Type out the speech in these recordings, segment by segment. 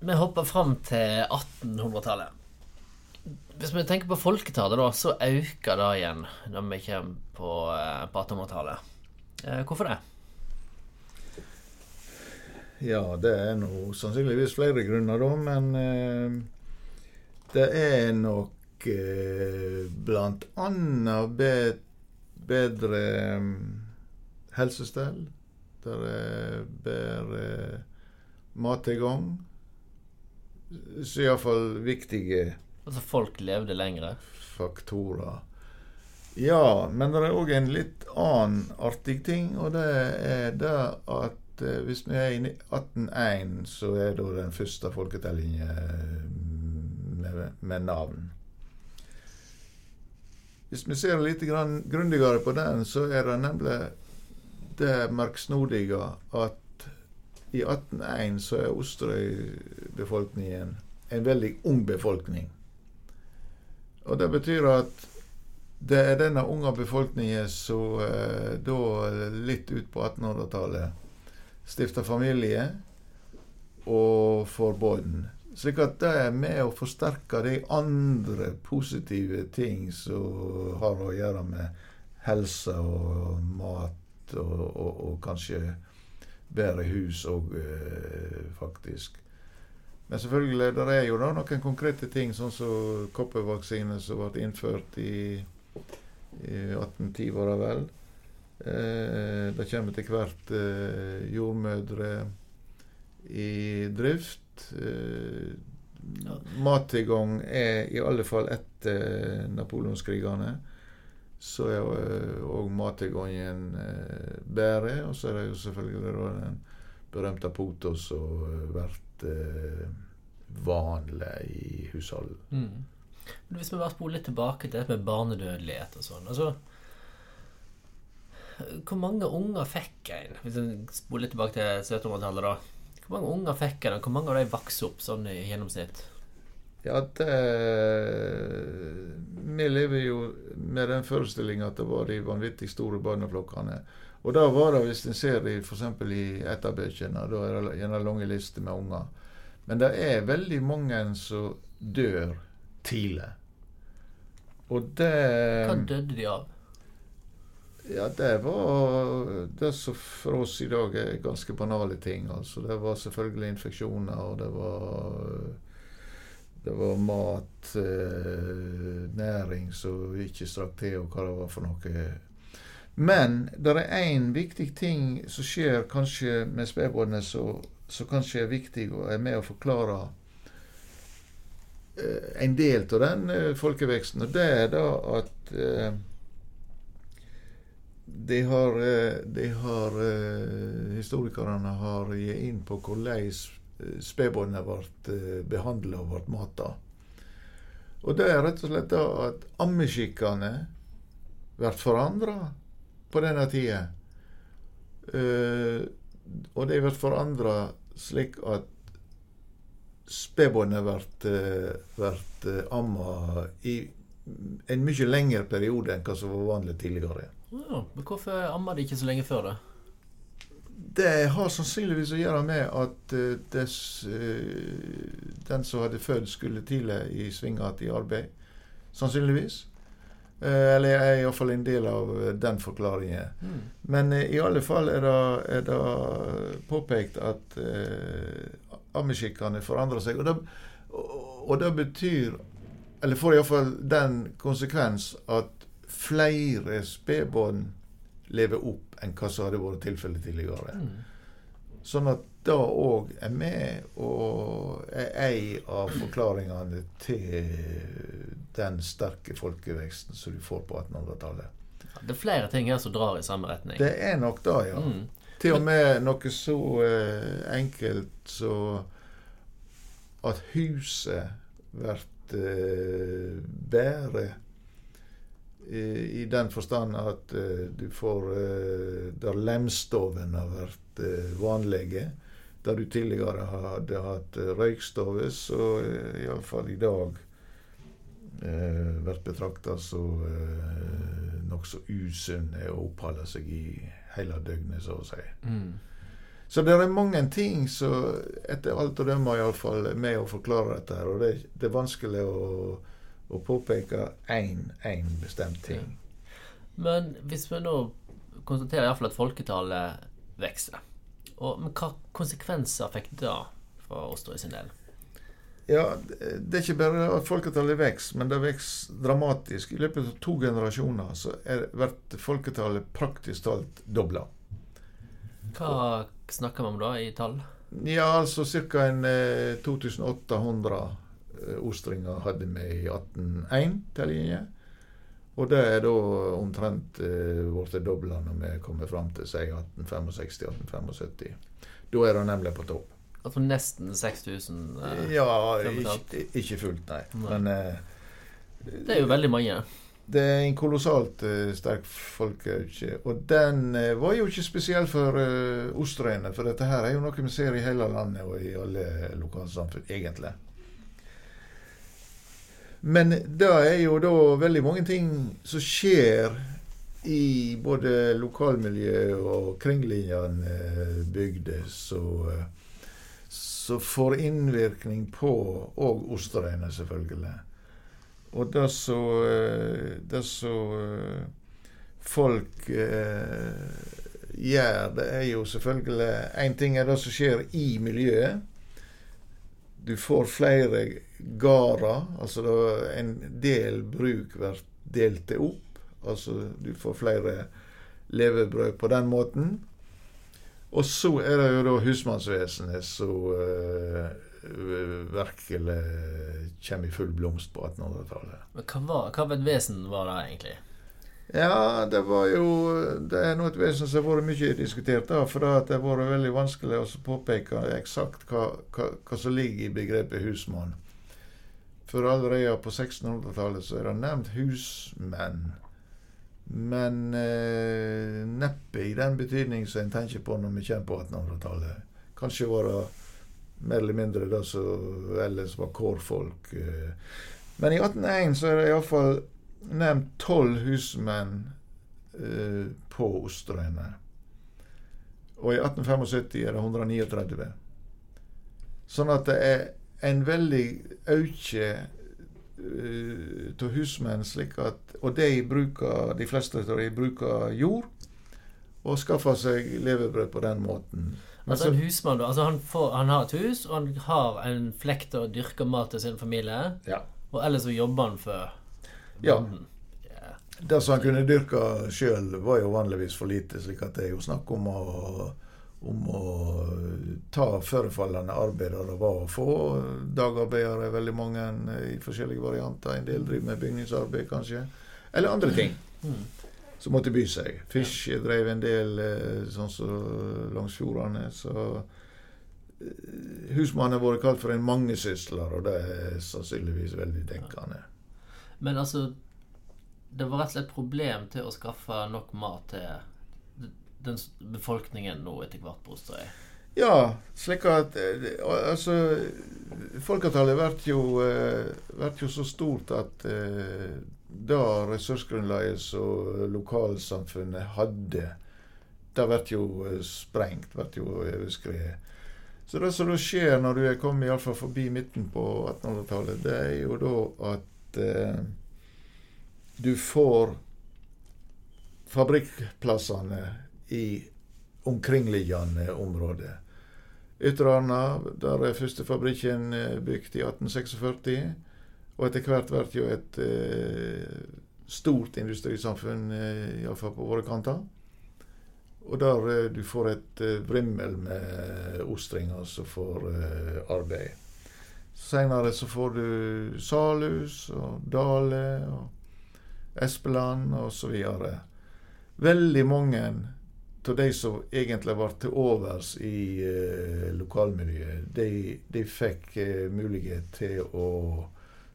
Vi hopper fram til 1800-tallet. Hvis vi tenker på folketallet, da, så øker det igjen når vi kommer på, eh, på 1800-tallet. Eh, hvorfor det? Ja, det er nå sannsynligvis flere grunner, da, men eh, det er nok eh, blant annet be bedre um, helsestell. Det er bedre mattilgang. Så iallfall viktige Altså folk levde lengre? faktorer. Ja, men det er òg en litt annen artig ting, og det er det at eh, hvis vi er i 1801, så er da den første folketellingen med, med navn. Hvis vi ser litt grundigere på den, så er det nemlig det merksnodige at i 1801 så er Osterøy-befolkningen en veldig ung befolkning. Og det betyr at det er denne unge befolkningen som eh, da litt ut på 1800-tallet stifter familie og får barn. Slik at det er med å forsterke de andre positive ting som har å gjøre med helse og mat og, og, og kanskje bedre hus òg, eh, faktisk. Men selvfølgelig, det er jo da noen konkrete ting, sånn som koppervaksine som ble innført i, i 1810, var det vel. Eh, det kommer til hvert eh, jordmødre i drift. Eh. Mattilgang er i alle fall etter napoleonskrigene. Så er òg mattilgangen eh, bedre. Og så er det jo selvfølgelig den berømte pota som blir eh, vanlig i husholdet. Mm. Hvis vi bare spoler litt tilbake til det med barnedødelighet og sånn altså, Hvor mange unger fikk en? Hvis vi spoler litt tilbake til 1700-tallet, da. Hvor mange unger fikk en, og hvor mange av de vokste opp sånn i gjennomsnitt? Ja, det Vi lever jo med den forestillinga at det var de vanvittig store barneflokkene. Og da var det, hvis en ser det f.eks. i etterbøkene, da er det gjerne lange lister med unger. Men det er veldig mange som dør tidlig. Og det Hva døde de av? Ja, det var det som for oss i dag er ganske banale ting. Altså, det var selvfølgelig infeksjoner, og det var det var mat, eh, næring som ikke strakk til, og hva det var for noe. Men det er én viktig ting som skjer kanskje med spedbarnet som kanskje er viktig og er med å forklare eh, en del av den eh, folkeveksten. Og det er da at de har, de har Historikerne har gitt inn på hvordan eh, spedbarnet ble eh, behandla og ble mata. Og det er rett og slett at ammeskikkene blir forandra på denne tida. Eh, og de blir forandra slik at spedbarnet blir amma i en mye lengre periode enn hva som var vanlig tidligere. Ja, men hvorfor amma de ikke så lenge før det? Det har sannsynligvis å gjøre med at uh, des, uh, den som hadde født, skulle tidlig i sving igjen i arbeid. Sannsynligvis. Uh, eller er iallfall en del av eh, den forklaringen. Mm. Men eh, i alle fall er det, er det påpekt at uh, ammeskikkene forandrer seg. Og det, og, og det betyr Eller får iallfall den konsekvens at flere spedbarn lever opp enn hva som hadde vært tilfellet tidligere. Mm. Sånn at det òg er med og er ei av forklaringene til den sterke folkeveksten som du får på 1800-tallet. Det er flere ting her som drar i samme retning. Det er nok det, ja. Mm. Til og med noe så eh, enkelt så at huset blir eh, bedre i, den forstand at eh, du får eh, Der lemstoven har vært eh, vanlige. Der du tidligere hadde hatt røykstove, så iallfall i dag blir betrakta som eh, nokså usunne å oppholde seg i hele døgnet, så å si. Mm. Så det er mange ting som etter alt å dømme iallfall er med å forklare dette. her, Og det, det er vanskelig å, å påpeker én bestemt ting. Men hvis vi nå konstaterer iallfall at folketallet vokser, og, men hva konsekvenser fikk det for Osterøy sin del? Ja, det er ikke bare at folketallet vokser, men det vokser dramatisk. I løpet av to generasjoner så blir folketallet praktisk talt dobla. Hva snakker vi om da, i tall? Ja, altså ca. 2800 eh, ostringer hadde vi i 1801 til linje. Og det er da omtrent blitt eh, dobla når vi kommer fram til 1865-1875. Da er det nemlig på topp. Altså nesten 6000? Eh, ja, ikke, ikke, fullt, nei. nei. Men eh, Det er jo veldig mange. Det er en kolossalt uh, sterk folkeøkning. Og den uh, var jo ikke spesiell for uh, Osterøyene, for dette her er jo noe vi ser i hele landet og i alle lokalsamfunn, egentlig. Men det er jo da veldig mange ting som skjer i både lokalmiljø og kringlinjene bygder som får innvirkning på òg Osterøyene, selvfølgelig. Og det som folk eh, gjør, det er jo selvfølgelig Én ting er det som skjer i miljøet. Du får flere gårder. Altså en del bruk blir delt opp. Altså du får flere levebrød på den måten. Og så er det jo da husmannsvesenet som uh, virkelig kommer i full blomst på 1800-tallet. Men hva, hva et vesen var det egentlig? Ja, det var jo Det er noe vesen som har vært mye diskutert, da, for det har vært veldig vanskelig å påpeke eksakt hva, hva, hva, som ligger i begrepet husmann. For allerede på 1600-tallet så er det nevnt husmenn. Men eh, neppe i den betydning som en tenker på når vi kommer på 1800-tallet. Kanskje var det mer eller mindre det som ellers var kårfolk. Eh. Men i 1801 så er det iallfall nevnt tolv husmenn eh, på Osterøyene. Og i 1875 er det 139. Sånn at det er en veldig auke uh, av husmenn, slik at Og de bruker, de fleste av dem bruker jord, og skaffer seg levebrød på den måten. Men altså en husmann, altså han, får, han, har et hus, og han har en flekt og dyrker mat til sin familie. Ja. Og ellers så jobber han for ja. Det som han kunne dyrke sjøl, var jo vanligvis for lite, slik at det er jo snakk om å, om å ta forefallende arbeid det var å få. Dagarbeidere veldig mange i forskjellige varianter. En del driver med bygningsarbeid, kanskje. Eller andre ting. Mm. Som måtte by seg. Fiske drev en del eh, sånn som så langs fjordene. Så eh, husmannen har vært kalt for en mangesysler, og det er sannsynligvis veldig dekkende. Men altså Det var rett og slett problem til å skaffe nok mat til den befolkningen nå etter hvert på Osterøy? Ja, slik at eh, Altså Folketallet blir jo, uh, jo, så stort at uh, det ressursgrunnlaget som lokalsamfunnet hadde, det blir jo sprengt, blir jo overskredet. Så det som da skjer når du er kommet iallfall forbi midten på 1800-tallet, det er jo da at eh, du får fabrikkplassene i omkringliggende områder. Ytterarna, der er første fabrikken eh, bygd i 1846. Og etter hvert blir jo et eh, stort industrisamfunn, eh, iallfall på våre kanter. Og der eh, du får et eh, vrimmel med ostringer som får eh, arbeid. Senere så får du Salhus og Dale og Espeland osv. Veldig mange av de som egentlig var til overs i eh, lokalmiljøet, de, de fikk eh, mulighet til å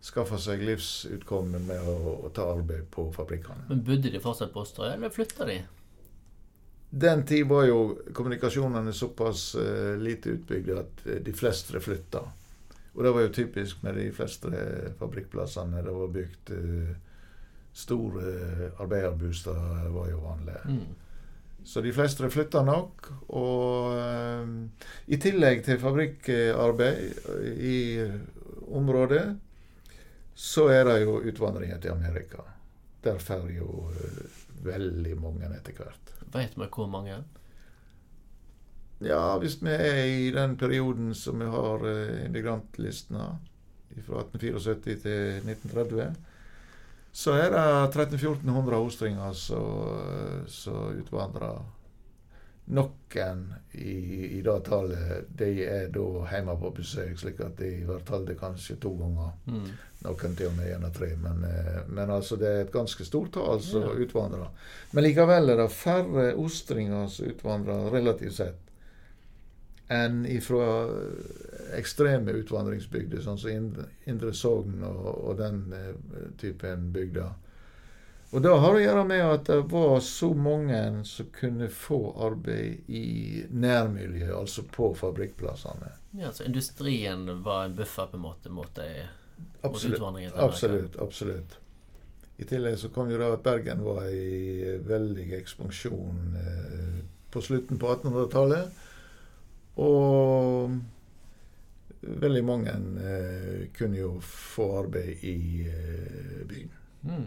skaffe seg livsutkomme med å, å, ta arbeid på fabrikkene. Men Bodde de fortsatt på Osterøy, eller flytta de? Den tid var jo kommunikasjonene såpass eh, lite utbygde at uh, de fleste flytta. Og det var jo typisk med de fleste fabrikkplassene. Det var bygd uh, store arbeiderboliger var jo vanlig. Mm. Så de fleste flytta nok. Og eh, i tillegg til fabrikkarbeid i området, så er det jo utvandringen til Amerika. Der får jo uh, veldig mange etter hvert. Vet vi hvor mange? Ja, hvis vi er i den perioden som vi har eh, immigrantlistene, fra 1874 til 1930, så er det 1300-1400 ostringer som utvandrer. Noen i, i det tallet de er da hjemme på besøk, slik at de har talt det kanskje to ganger. Mm. Noen til og med av tre. Men, eh, men altså det er et ganske stort tall som Ja. utvandrer. Men likevel er det færre ostringer som utvandrer relativt sett enn ifra ekstreme utvandringsbygder, sånn som Ind- Indre Sogn og, og den eh, typen bygder. Og det har å gjøre med at det var så mange som kunne få arbeid i nærmiljøet, altså på fabrikkplassene. Ja, så industrien var en buffer på en måte mot, de, mot Absolutt. utvandringen? Absolutt. absolutt. I tillegg så kom jo da at Bergen var i veldig ekspansjon eh, på slutten på 1800-tallet. Og veldig mange eh, kunne jo få arbeid i eh, byen. Mm.